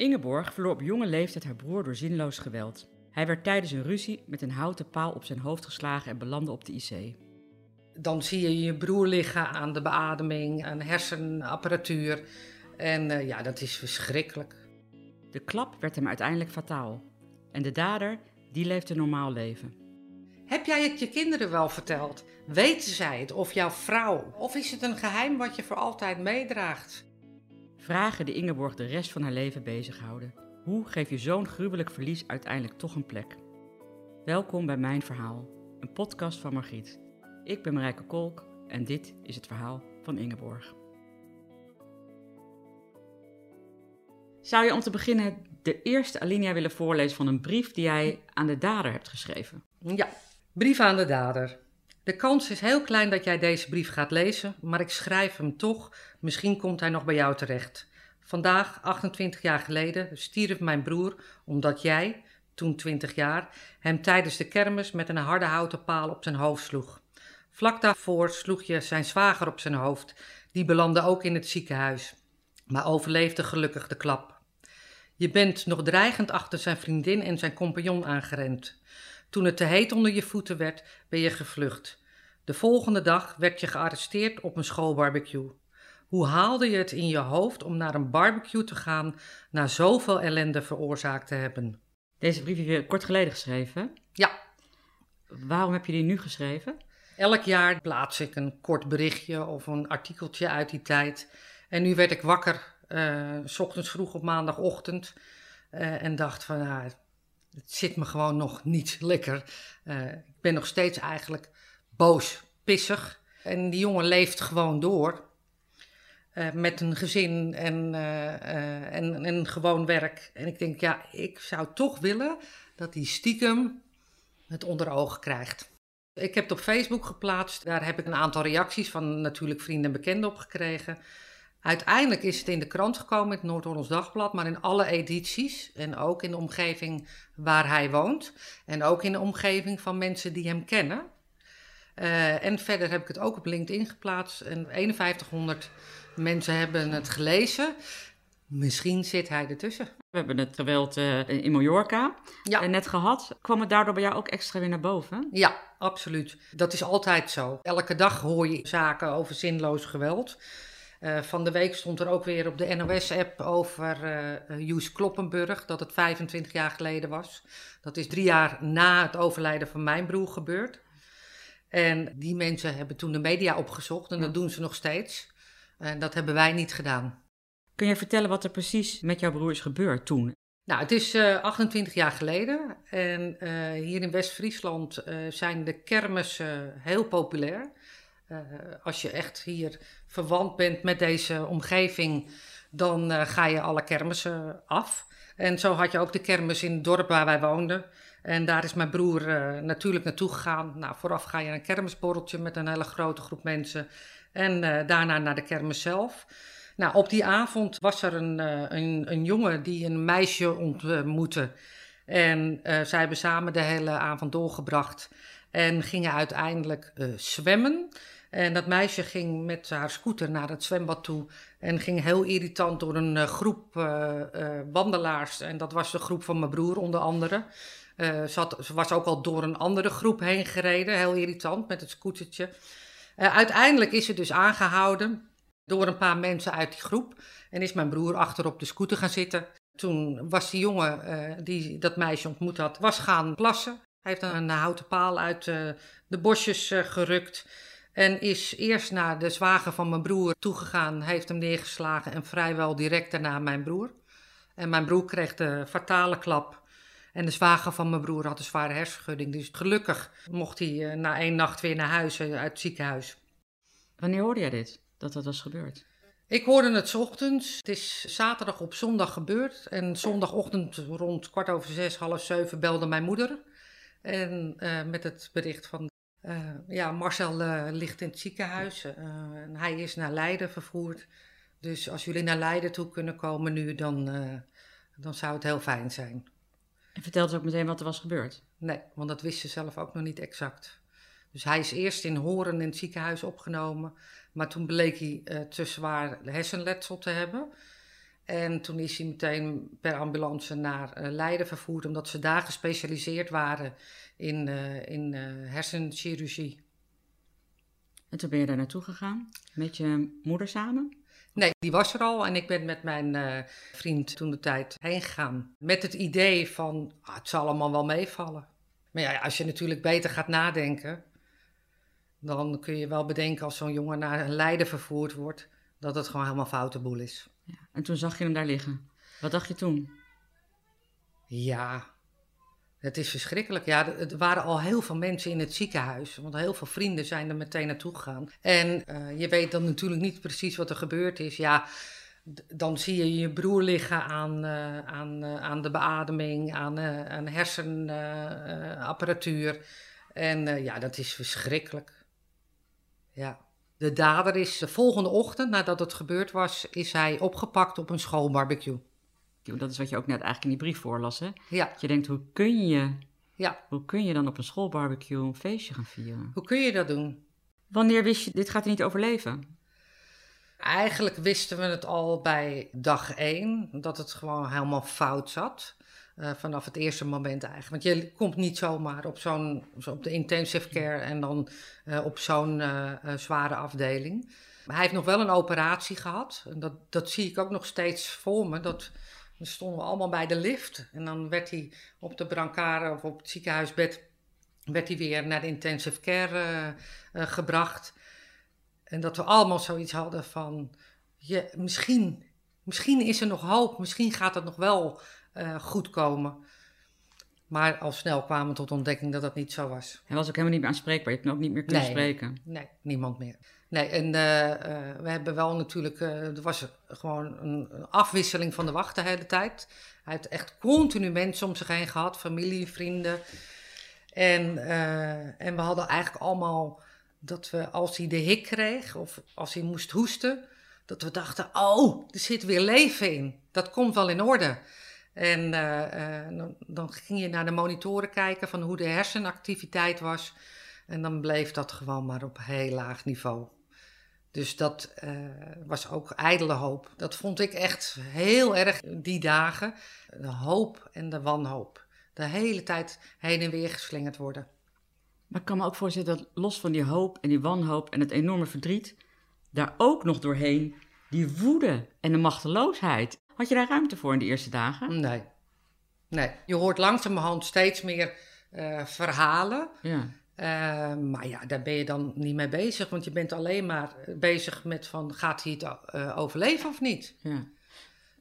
Ingeborg verloor op jonge leeftijd haar broer door zinloos geweld. Hij werd tijdens een ruzie met een houten paal op zijn hoofd geslagen en belandde op de IC. Dan zie je je broer liggen aan de beademing, aan hersenapparatuur. En uh, ja, dat is verschrikkelijk. De klap werd hem uiteindelijk fataal. En de dader, die leeft een normaal leven. Heb jij het je kinderen wel verteld? Weten zij het? Of jouw vrouw? Of is het een geheim wat je voor altijd meedraagt? Vragen die Ingeborg de rest van haar leven bezighouden. Hoe geef je zo'n gruwelijk verlies uiteindelijk toch een plek? Welkom bij Mijn Verhaal, een podcast van Margriet. Ik ben Marijke Kolk en dit is het verhaal van Ingeborg. Zou je om te beginnen de eerste alinea willen voorlezen van een brief die jij aan de dader hebt geschreven? Ja, brief aan de dader. De kans is heel klein dat jij deze brief gaat lezen, maar ik schrijf hem toch. Misschien komt hij nog bij jou terecht. Vandaag, 28 jaar geleden, stierf mijn broer omdat jij, toen 20 jaar, hem tijdens de kermis met een harde houten paal op zijn hoofd sloeg. Vlak daarvoor sloeg je zijn zwager op zijn hoofd. Die belandde ook in het ziekenhuis, maar overleefde gelukkig de klap. Je bent nog dreigend achter zijn vriendin en zijn compagnon aangerend. Toen het te heet onder je voeten werd, ben je gevlucht. De volgende dag werd je gearresteerd op een schoolbarbecue. Hoe haalde je het in je hoofd om naar een barbecue te gaan na zoveel ellende veroorzaakt te hebben? Deze brief heb je kort geleden geschreven. Ja. Waarom heb je die nu geschreven? Elk jaar plaats ik een kort berichtje of een artikeltje uit die tijd. En nu werd ik wakker, uh, s ochtends vroeg op maandagochtend, uh, en dacht van, ja, het zit me gewoon nog niet lekker. Uh, ik ben nog steeds eigenlijk boos, pissig. En die jongen leeft gewoon door. Uh, met een gezin en, uh, en, en gewoon werk. En ik denk, ja, ik zou toch willen dat hij stiekem het onder ogen krijgt. Ik heb het op Facebook geplaatst. Daar heb ik een aantal reacties van natuurlijk vrienden en bekenden op gekregen. Uiteindelijk is het in de krant gekomen, het Noord-Hollands Dagblad, maar in alle edities. En ook in de omgeving waar hij woont. En ook in de omgeving van mensen die hem kennen. Uh, en verder heb ik het ook op LinkedIn geplaatst. En 5100 mensen hebben het gelezen. Misschien zit hij ertussen. We hebben het geweld uh, in Mallorca ja. net gehad. Kwam het daardoor bij jou ook extra weer naar boven? Ja, absoluut. Dat is altijd zo. Elke dag hoor je zaken over zinloos geweld. Uh, van de week stond er ook weer op de NOS-app over uh, Joes Kloppenburg, dat het 25 jaar geleden was. Dat is drie jaar na het overlijden van mijn broer gebeurd. En die mensen hebben toen de media opgezocht en dat doen ze nog steeds. En dat hebben wij niet gedaan. Kun je vertellen wat er precies met jouw broer is gebeurd toen? Nou, het is uh, 28 jaar geleden en hier in West-Friesland zijn de kermissen heel populair. als je echt hier verwant bent met deze omgeving, dan ga je alle kermissen af. En zo had je ook de kermis in het dorp waar wij woonden. En daar is mijn broer uh, natuurlijk naartoe gegaan. Nou, vooraf ga je een kermisborreltje met een hele grote groep mensen. En uh, daarna naar de kermis zelf. Nou, op die avond was er een, een, een, jongen die een meisje ontmoette. En zij hebben samen de hele avond doorgebracht. En gingen uiteindelijk zwemmen. En dat meisje ging met haar scooter naar het zwembad toe. En ging heel irritant door een groep wandelaars. En dat was de groep van mijn broer onder andere. Uh, ze, was ook al door een andere groep heen gereden, heel irritant met het scootertje. Uiteindelijk is ze dus aangehouden door een paar mensen uit die groep en is mijn broer achter op de scooter gaan zitten. Toen was die jongen die dat meisje ontmoet had, was gaan plassen. Hij heeft een houten paal uit de bosjes gerukt en is eerst naar de zwager van mijn broer toegegaan, heeft hem neergeslagen en vrijwel direct daarna mijn broer. En mijn broer kreeg de fatale klap en de zwager van mijn broer had een zware hersenschudding. Dus gelukkig mocht hij uh, na één nacht weer naar huis uh, uit het ziekenhuis. Wanneer hoorde jij dit, dat dat was gebeurd? Ik hoorde het 's ochtends. Het is zaterdag op zondag gebeurd. En zondagochtend rond kwart over zes, half zeven belde mijn moeder. En eh, met het bericht van, eh, ja, Marcel eh, ligt in het ziekenhuis. eh, en hij is naar Leiden vervoerd. Dus als jullie naar Leiden toe kunnen komen nu, dan, dan zou het heel fijn zijn. En vertelde ze ook meteen wat er was gebeurd. Nee, want dat wist ze zelf ook nog niet exact. Dus hij is eerst in Horen in het ziekenhuis opgenomen. Maar toen bleek hij te zwaar hersenletsel te hebben. En toen is hij meteen per ambulance naar eh, Leiden vervoerd, omdat ze daar gespecialiseerd waren in, eh, in eh, hersenchirurgie. En toen ben je daar naartoe gegaan met je moeder samen. Nee, die was er al en ik ben met mijn vriend toen de tijd heen gegaan. Met het idee van, ah, het zal allemaal wel meevallen. Maar ja, als je natuurlijk beter gaat nadenken, dan kun je wel bedenken als zo'n jongen naar Leiden vervoerd wordt, dat het gewoon helemaal foute boel is. En toen zag je hem daar liggen. Wat dacht je toen? Ja, het is verschrikkelijk. Ja, er waren al heel veel mensen in het ziekenhuis. Want heel veel vrienden zijn er meteen naartoe gegaan. En eh, je weet dan natuurlijk niet precies wat er gebeurd is. Ja, dan zie je je broer liggen aan, eh, aan, eh, aan de beademing, aan, aan hersenapparatuur. en ja, dat is verschrikkelijk. Ja. De dader is de volgende ochtend, nadat het gebeurd was, is hij opgepakt op een schoolbarbecue. Dat is wat je ook net eigenlijk in die brief voorlas, hè? Ja, Dat je denkt, hoe kun je, ja. hoe kun je dan op een schoolbarbecue een feestje gaan vieren? Hoe kun je dat doen? Wanneer wist je, dit gaat niet overleven? Eigenlijk wisten we het al bij dag één, dat het gewoon helemaal fout zat. Eh, vanaf het eerste moment eigenlijk. Want je komt niet zomaar op zo'n zo op de intensive care en dan eh, op zo'n eh, zware afdeling. Hij heeft nog wel een operatie gehad. En dat, dat zie ik ook nog steeds voor me. Dat, dan stonden we allemaal bij de lift. En dan werd hij op de brancard of op het ziekenhuisbed werd hij weer naar de intensive care gebracht. En dat we allemaal zoiets hadden van, je, misschien, misschien is er nog hoop, misschien gaat het nog wel eh, goed komen. Maar al snel kwamen we tot de ontdekking dat dat niet zo was. Hij was ook helemaal niet meer aanspreekbaar. Je hebt hem ook niet meer kunnen Nee. spreken. Nee, niemand meer. Nee, en eh, eh, we hebben wel natuurlijk, er was gewoon een, afwisseling van de wacht de hele tijd. Hij heeft echt continu mensen om zich heen gehad, familie, vrienden. En, en we hadden eigenlijk allemaal dat we als hij de hik kreeg of als hij moest hoesten, dat we dachten, oh, er zit weer leven in. Dat komt wel in orde. En eh, eh, dan, ging je naar de monitoren kijken van hoe de hersenactiviteit was. En dan bleef dat gewoon maar op heel laag niveau. Dus dat eh, was ook ijdele hoop. Dat vond ik echt heel erg die dagen. De hoop en de wanhoop. De hele tijd heen en weer geslingerd worden. Maar ik kan me ook voorstellen dat los van die hoop en die wanhoop en het enorme verdriet, daar ook nog doorheen die woede en de machteloosheid. Had je daar ruimte voor in de eerste dagen? Nee. Nee. Je hoort langzamerhand steeds meer eh, verhalen. Ja. Eh, maar ja, daar ben je dan niet mee bezig. Want je bent alleen maar bezig met van, gaat hij het eh, overleven of niet? ja.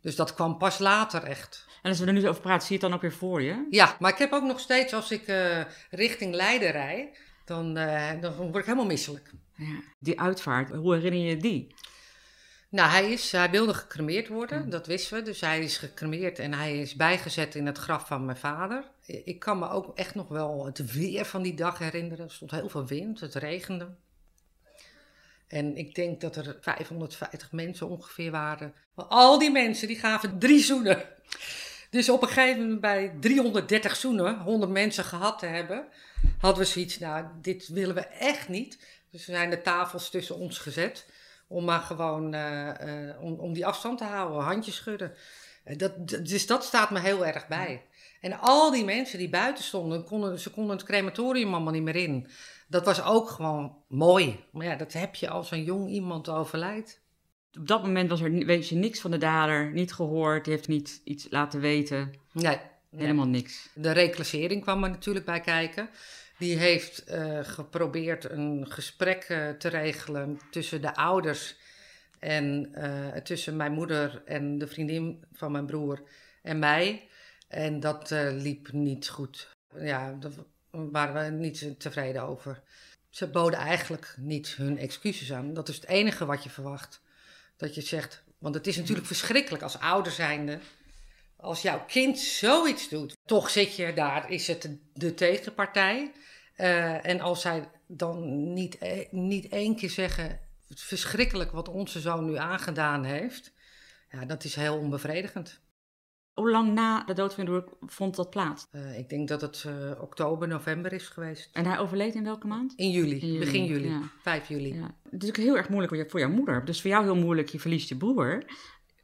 Dus dat kwam pas later echt. En als we er nu over praten, zie je het dan ook weer voor je? Ja, maar ik heb ook nog steeds, als ik eh, richting Leiden rijd, dan, eh, dan word ik helemaal misselijk. Ja. Die uitvaart, hoe herinner je die? Nou, hij, is, hij wilde gecremeerd worden, dat wisten we. Dus hij is gecremeerd en hij is bijgezet in het graf van mijn vader. Ik kan me ook echt nog wel het weer van die dag herinneren. Er stond heel veel wind, het regende. En ik denk dat er 550 mensen ongeveer waren. Maar al die mensen die gaven drie zoenen. Dus op een gegeven moment bij 330 zoenen, 100 mensen gehad te hebben, hadden we zoiets, nou, dit willen we echt niet. Dus er zijn de tafels tussen ons gezet om maar gewoon eh, eh, om, om die afstand te houden, handjes schudden. Eh, dat, dus dat staat me heel erg bij. En al die mensen die buiten stonden, konden, ze konden het crematorium allemaal niet meer in. Dat was ook gewoon mooi. Maar ja, dat heb je als een jong iemand overlijdt. Op dat moment was er, weet je niks van de dader, niet gehoord, die heeft niet iets laten weten, Nee, nee. helemaal niks. De reclassering kwam er natuurlijk bij kijken. Die heeft eh, geprobeerd een gesprek eh, te regelen tussen de ouders en eh, tussen mijn moeder en de vriendin van mijn broer en mij. En dat liep niet goed. Ja, daar waren we niet tevreden over. Ze boden eigenlijk niet hun excuses aan. Dat is het enige wat je verwacht. Dat je zegt, want het is natuurlijk verschrikkelijk als ouder zijnde. Als jouw kind zoiets doet, toch zit je daar, is het de tegenpartij. Uh, en als zij dan niet, e, niet één keer zeggen, verschrikkelijk wat onze zoon nu aangedaan heeft. Ja, dat is heel onbevredigend. Hoe lang na de dood van broer vond dat plaats? Uh, ik denk dat het uh, oktober, november is geweest. En hij overleed in welke maand? In juli, in juli. begin juli, ja. 5 juli. Ja. Het is ook heel erg moeilijk voor jouw moeder. Dus voor jou heel moeilijk, je verliest je broer.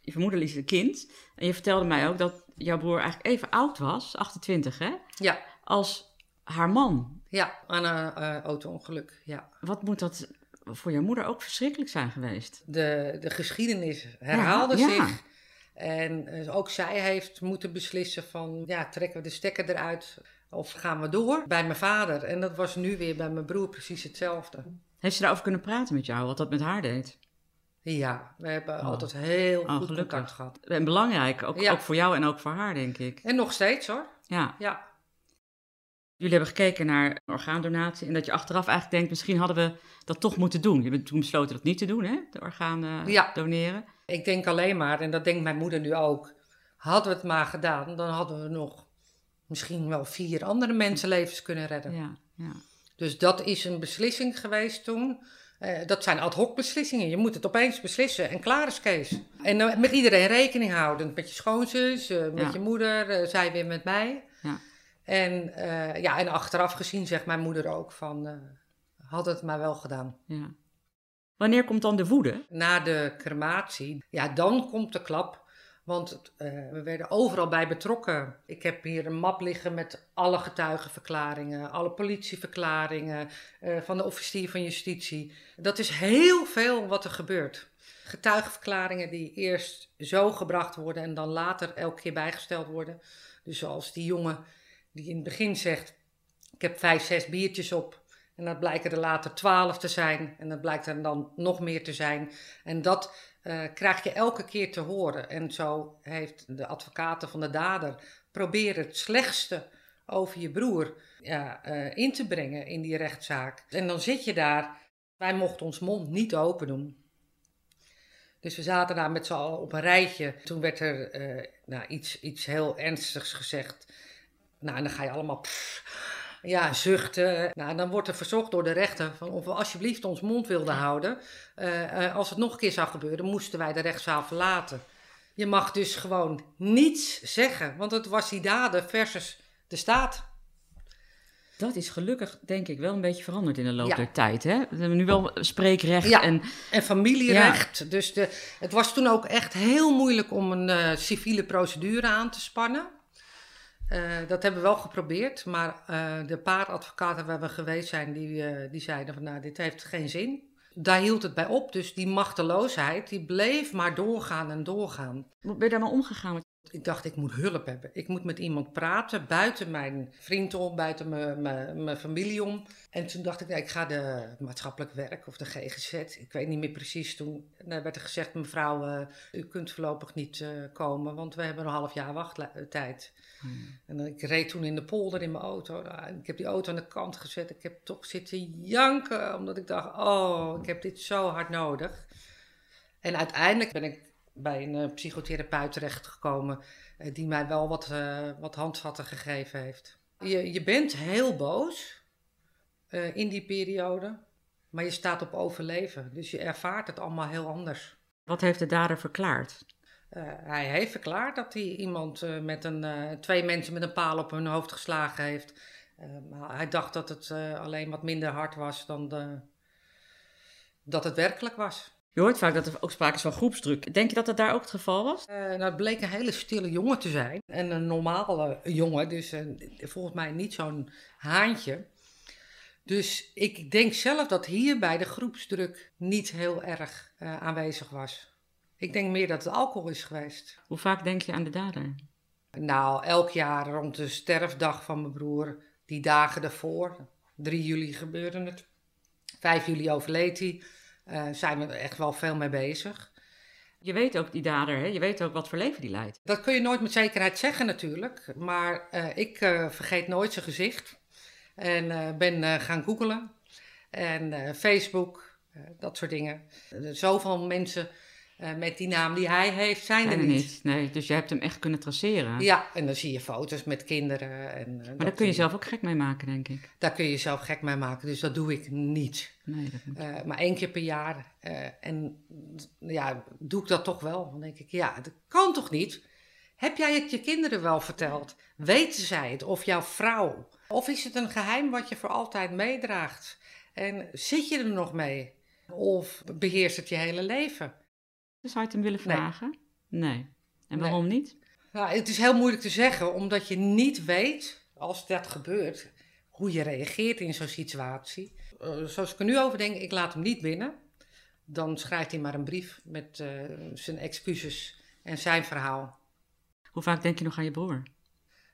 Je moeder liet een kind. En je vertelde mij ook dat jouw broer eigenlijk even oud was, 28 hè? Ja. Als haar man. Ja, aan een uh, auto-ongeluk, ja. Wat moet dat voor jouw moeder ook verschrikkelijk zijn geweest? De, de geschiedenis herhaalde ja, zich. En uh, ook zij heeft moeten beslissen van, ja, trekken we de stekker eruit of gaan we door? Bij mijn vader. En dat was nu weer bij mijn broer precies hetzelfde. Heeft ze daarover kunnen praten met jou, wat dat met haar deed? Ja, we hebben oh. altijd heel oh, goed gelukkig. contact gehad. En belangrijk, ook, ook voor jou en ook voor haar, denk ik. En nog steeds hoor. Ja. ja. Jullie hebben gekeken naar orgaandonatie en dat je achteraf eigenlijk denkt, misschien hadden we dat toch moeten doen. Je bent toen besloten dat niet te doen, hè? De organen ja. doneren. Ik denk alleen maar, en dat denkt mijn moeder nu ook, hadden we het maar gedaan, dan hadden we nog misschien wel vier andere mensenlevens kunnen redden. Ja, ja. Dus dat is een beslissing geweest toen. Uh, dat zijn ad hoc beslissingen. Je moet het opeens beslissen en klaar is Kees. En uh, met iedereen rekening houden. Met je schoonzus, uh, met je moeder, zij weer met mij. Ja. En, ja, en achteraf gezien zegt mijn moeder ook van, had het maar wel gedaan. Ja. Wanneer komt dan de woede? Na de crematie, ja, dan komt de klap. Want uh, we werden overal bij betrokken. Ik heb hier een map liggen met alle getuigenverklaringen, alle politieverklaringen uh, van de officier van justitie. Dat is heel veel wat er gebeurt. Getuigenverklaringen die eerst zo gebracht worden en dan later elke keer bijgesteld worden. Dus zoals die jongen die in het begin zegt: Ik heb vijf, zes biertjes op. En dat blijken er later twaalf te zijn. En dat blijkt er dan nog meer te zijn. En dat uh, krijg je elke keer te horen. En zo heeft de advocaten van de dader proberen het slechtste over je broer ja, uh, in te brengen in die rechtszaak. En dan zit je daar. Wij mochten ons mond niet open doen. Dus we zaten daar met z'n allen op een rijtje. Toen werd er uh, nou, iets, iets heel ernstigs gezegd. Nou, en dan ga je allemaal. Ja, zuchten. Nou, dan wordt er verzocht door de rechter van of we alsjeblieft ons mond wilden houden. Uh, als het nog een keer zou gebeuren, moesten wij de rechtszaal verlaten. Je mag dus gewoon niets zeggen, want het was die daden versus de staat. Dat is gelukkig, denk ik, wel een beetje veranderd in de loop der tijd. Hè? We hebben nu wel spreekrecht ja, en... en familierecht. Dus de, het was toen ook echt heel moeilijk om een uh, civiele procedure aan te spannen. Uh, dat hebben we wel geprobeerd, maar uh, de paar advocaten waar we geweest zijn, die, uh, die zeiden van nou, dit heeft geen zin. Daar hield het bij op, dus die machteloosheid, die bleef maar doorgaan en doorgaan. Hoe ben je daar maar omgegaan? Ik dacht, ik moet hulp hebben. Ik moet met iemand praten, buiten mijn vriend om, buiten mijn familie om. En toen dacht ik, nou, ik ga de maatschappelijk werk of de GGZ, ik weet niet meer precies. Toen werd er gezegd, mevrouw, u kunt voorlopig niet komen, want we hebben een half jaar wachttijd. En ik reed toen in de polder in mijn auto. Ik heb die auto aan de kant gezet. Ik heb toch zitten janken, omdat ik dacht: oh, ik heb dit zo hard nodig. En uiteindelijk ben ik bij een uh, psychotherapeut terechtgekomen, uh, die mij wel wat, uh, wat handvatten gegeven heeft. Je, je bent heel boos in die periode, maar je staat op overleven. Dus je ervaart het allemaal heel anders. Wat heeft de dader verklaard? Uh, hij heeft verklaard dat hij iemand uh, met een, uh, twee mensen met een paal op hun hoofd geslagen heeft. maar hij dacht dat het alleen wat minder hard was dan de, dat het werkelijk was. Je hoort vaak dat er ook sprake is van groepsdruk. Denk je dat dat daar ook het geval was? nou, het bleek een hele stille jongen te zijn. En een normale jongen, dus volgens mij niet zo'n haantje. Dus ik denk zelf dat hierbij de groepsdruk niet heel erg aanwezig was. Ik denk meer dat het alcohol is geweest. Hoe vaak denk je aan de dader? Nou, elk jaar rond de sterfdag van mijn broer, die dagen daarvoor. 3 juli gebeurde het. 5 juli overleed hij. Uh, zijn we er echt wel veel mee bezig. Je weet ook die dader, hè? je weet ook wat voor leven die leidt. Dat kun je nooit met zekerheid zeggen natuurlijk. Maar uh, ik uh, vergeet nooit zijn gezicht. En ben gaan googlen. En Facebook, dat soort dingen. zoveel mensen eh, met die naam die hij heeft, zijn, Zijn er niet. Nee, dus je hebt hem echt kunnen traceren. Ja, en dan zie je foto's met kinderen. En, eh, Maar daar kun je zelf ook gek mee maken, denk ik. Daar kun je jezelf gek mee maken, dus dat doe ik niet. Nee, dat. Eh, maar één keer per jaar. en ja, doe ik dat toch wel. Dan denk ik, ja, dat kan toch niet? Heb jij het je kinderen wel verteld? Weten zij het? Of jouw vrouw? Of is het een geheim wat je voor altijd meedraagt? En zit je er nog mee? Of beheerst het je hele leven? Dus zou je het hem willen vragen? Nee. En Nee. waarom niet? Nou, het is heel moeilijk te zeggen, omdat je niet weet, als dat gebeurt, hoe je reageert in zo'n situatie. Eh, zoals ik er nu over denk, ik laat hem niet binnen. Dan schrijft hij maar een brief met eh, zijn excuses en zijn verhaal. Hoe vaak denk je nog aan je broer?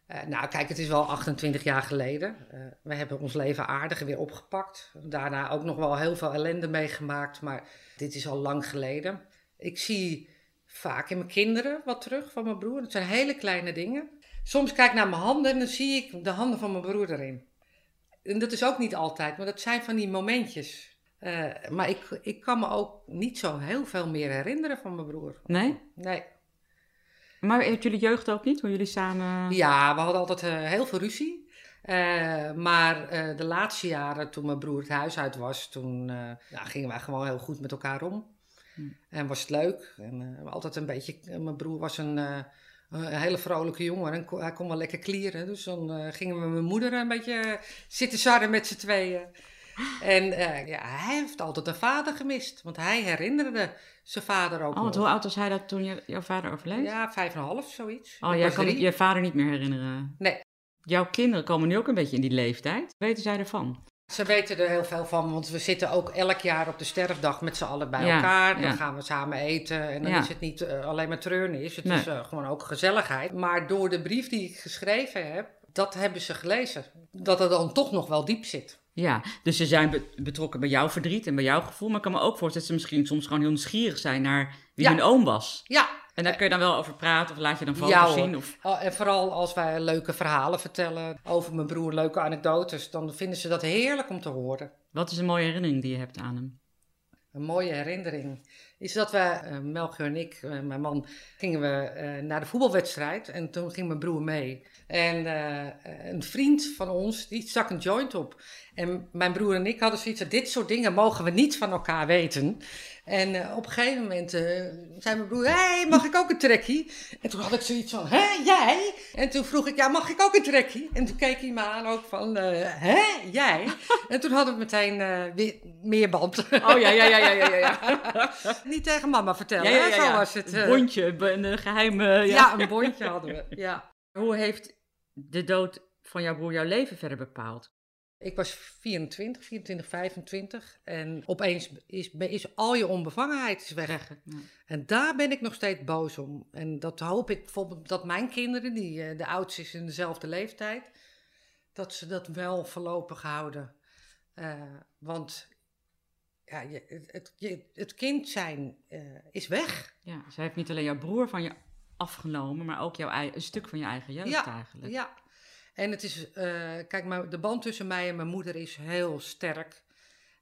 Eh, nou, kijk, het is wel 28 jaar geleden. We hebben ons leven aardig weer opgepakt. Daarna ook nog wel heel veel ellende meegemaakt, maar dit is al lang geleden. Ik zie vaak in mijn kinderen wat terug van mijn broer. Het zijn hele kleine dingen. Soms kijk ik naar mijn handen en dan zie ik de handen van mijn broer erin. En dat is ook niet altijd, maar dat zijn van die momentjes. Eh, maar ik, ik kan me ook niet zo heel veel meer herinneren van mijn broer. Nee? Nee. Maar heeft jullie jeugd ook niet? Hoe jullie samen... Ja, we hadden altijd eh, heel veel ruzie. Eh, maar de laatste jaren, toen mijn broer het huis uit was, toen ja, gingen wij gewoon heel goed met elkaar om. Hm. En was het leuk. En eh, altijd een beetje. mijn broer was een, eh, een hele vrolijke jongen en hij kon wel lekker klieren. Dus dan eh, gingen we met mijn moeder een beetje zitten sarren met z'n tweeën. En eh, ja, hij heeft altijd een vader gemist, want hij herinnerde zijn vader ook Oh, want nog. hoe oud was hij dat toen je, jouw vader overleed? Ja, vijf en een half, zoiets. Oh, jij kan je vader niet meer herinneren? Nee. Jouw kinderen komen nu ook een beetje in die leeftijd. Weten zij ervan? Ze weten er heel veel van, want we zitten ook elk jaar op de sterfdag met z'n allen bij Ja, elkaar. Dan ja. gaan we samen eten en dan Ja. is het niet eh, alleen maar treurnis, het Nee. is eh, gewoon ook gezelligheid. Maar door de brief die ik geschreven heb, dat hebben ze gelezen. Dat er dan toch nog wel diep zit. Ja, dus ze zijn be- betrokken bij jouw verdriet en bij jouw gevoel. Maar ik kan me ook voorstellen dat ze misschien soms gewoon heel nieuwsgierig zijn naar wie hun oom was. Ja, En daar kun je dan wel over praten of laat je dan foto's Ja, zien. Of... Oh, en vooral als wij leuke verhalen vertellen over mijn broer, leuke anekdotes, dan vinden ze dat heerlijk om te horen. Wat is een mooie herinnering die je hebt aan hem? Een mooie herinnering is dat we, eh Melchior en ik, eh, mijn man, gingen we eh, naar de voetbalwedstrijd en toen ging mijn broer mee. En een vriend van ons, die stak een joint op. En mijn broer en ik hadden zoiets van, dit soort dingen mogen we niet van elkaar weten. En eh, op een gegeven moment eh, zei mijn broer, hé, hey, mag ik ook een trekkie? En toen had ik zoiets van, hè, jij? En toen vroeg ik, ja, mag ik ook een trekkie? En toen keek hij me aan ook van, eh, hè, jij? En toen hadden we meteen weer meer band. Oh ja, ja, ja, ja, ja. ja. Niet tegen mama vertellen, ja, ja, ja, zo was het. Een bondje, een geheime... Ja. ja. een bondje hadden we. Ja. Hoe heeft de dood van jouw broer jouw leven verder bepaald? Ik was 24, 24, 25 en opeens is, is al je onbevangenheid is weg. Ja. En daar ben ik nog steeds boos om. En dat hoop ik bijvoorbeeld dat mijn kinderen, die eh, de oudste is in dezelfde leeftijd, dat ze dat wel voorlopig houden. Eh, want ja, je, het, je, het kind zijn eh, is weg. Ja, zij heeft niet alleen jouw broer van je afgenomen, maar ook jouw een stuk van je eigen jeugd Ja, eigenlijk. Ja, en het is, eh, kijk, maar de band tussen mij en mijn moeder is heel sterk.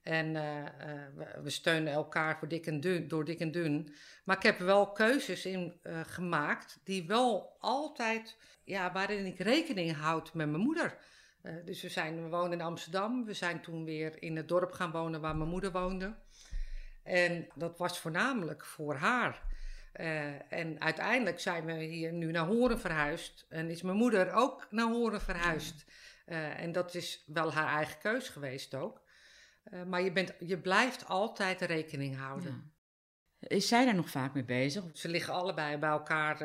En eh, eh, we, we steunen elkaar voor dik en dun, door dik en dun. Maar ik heb wel keuzes in gemaakt die wel altijd, ja, waarin ik rekening houd met mijn moeder. Dus we, zijn, we wonen in Amsterdam. We zijn toen weer in het dorp gaan wonen waar mijn moeder woonde. En dat was voornamelijk voor haar. Eh, en uiteindelijk zijn we hier nu naar Horen verhuisd. En is mijn moeder ook naar Horen verhuisd. Eh, en dat is wel haar eigen keus geweest ook. Eh, maar je, bent, je blijft altijd rekening houden. Ja. Is zij daar nog vaak mee bezig? Ze liggen allebei bij elkaar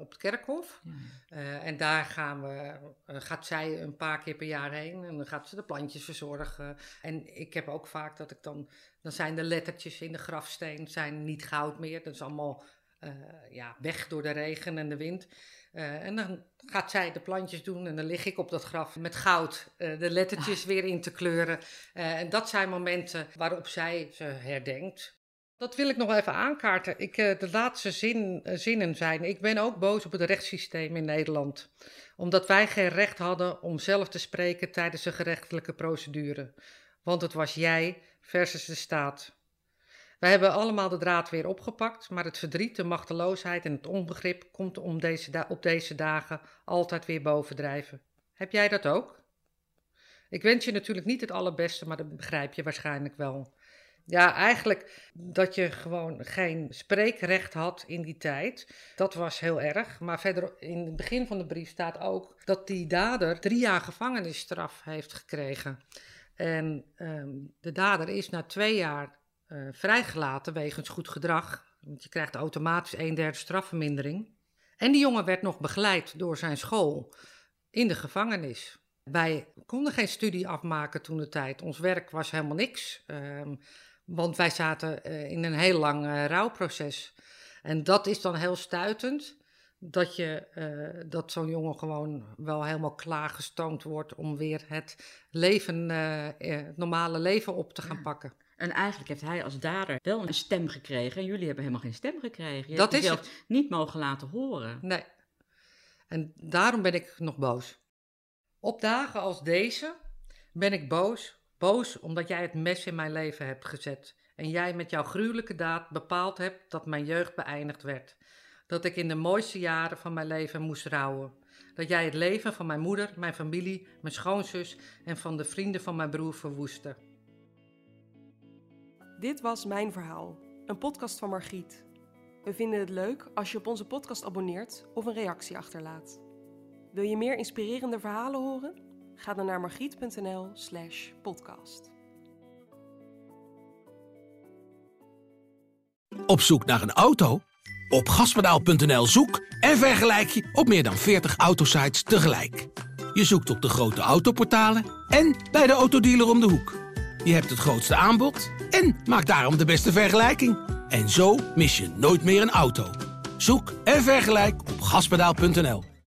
op het kerkhof. Ja. En daar gaan we, gaat zij een paar keer per jaar heen en dan gaat ze de plantjes verzorgen. En ik heb ook vaak dat ik dan, dan zijn de lettertjes in de grafsteen zijn niet goud meer. Dat is allemaal eh, ja, weg door de regen en de wind. Eh, en dan gaat zij de plantjes doen en dan lig ik op dat graf met goud eh, de lettertjes weer in te kleuren. En dat zijn momenten waarop zij ze herdenkt. Dat wil ik nog even aankaarten. Ik, de laatste zin, zinnen zijn: Ik ben ook boos op het rechtssysteem in Nederland. Omdat wij geen recht hadden om zelf te spreken tijdens een gerechtelijke procedure. Want het was jij versus de staat. Wij hebben allemaal de draad weer opgepakt, maar het verdriet, de machteloosheid en het onbegrip komt om deze op deze dagen altijd weer bovendrijven. Heb jij dat ook? Ik wens je natuurlijk niet het allerbeste, maar dat begrijp je waarschijnlijk wel. Ja, eigenlijk dat je gewoon geen spreekrecht had in die tijd. Dat was heel erg. Maar verder in het begin van de brief staat ook dat die dader drie jaar gevangenisstraf heeft gekregen. En ehm, de dader is na twee jaar uh, vrijgelaten wegens goed gedrag. Want je krijgt automatisch een derde strafvermindering. En die jongen werd nog begeleid door zijn school in de gevangenis. Wij konden geen studie afmaken toen de tijd. Ons werk was helemaal niks. Um, want wij zaten uh, in een heel lang uh, rouwproces. En dat is dan heel stuitend. Dat, je, uh, dat zo'n jongen gewoon wel helemaal klaargestoomd wordt om weer het leven, het normale leven op te gaan pakken. En eigenlijk heeft hij als dader wel een stem gekregen. En jullie hebben helemaal geen stem gekregen. Je dat hebt is het. niet mogen laten horen. Nee. En daarom ben ik nog boos. Op dagen als deze ben ik boos. Boos omdat jij het mes in mijn leven hebt gezet. En jij met jouw gruwelijke daad bepaald hebt dat mijn jeugd beëindigd werd. Dat ik in de mooiste jaren van mijn leven moest rouwen. Dat jij het leven van mijn moeder, mijn familie, mijn schoonzus en van de vrienden van mijn broer verwoestte. Dit was Mijn Verhaal, een podcast van Margriet. We vinden het leuk als je op onze podcast abonneert of een reactie achterlaat. Wil je meer inspirerende verhalen horen? Ga dan naar margriet.nl/slash podcast. Op zoek naar een auto? Op gaspedaal.nl zoek en vergelijk je op meer dan 40 autosites tegelijk. Je zoekt op de grote autoportalen en bij de autodealer om de hoek. Je hebt het grootste aanbod en maakt daarom de beste vergelijking. En zo mis je nooit meer een auto. Zoek en vergelijk op gaspedaal.nl.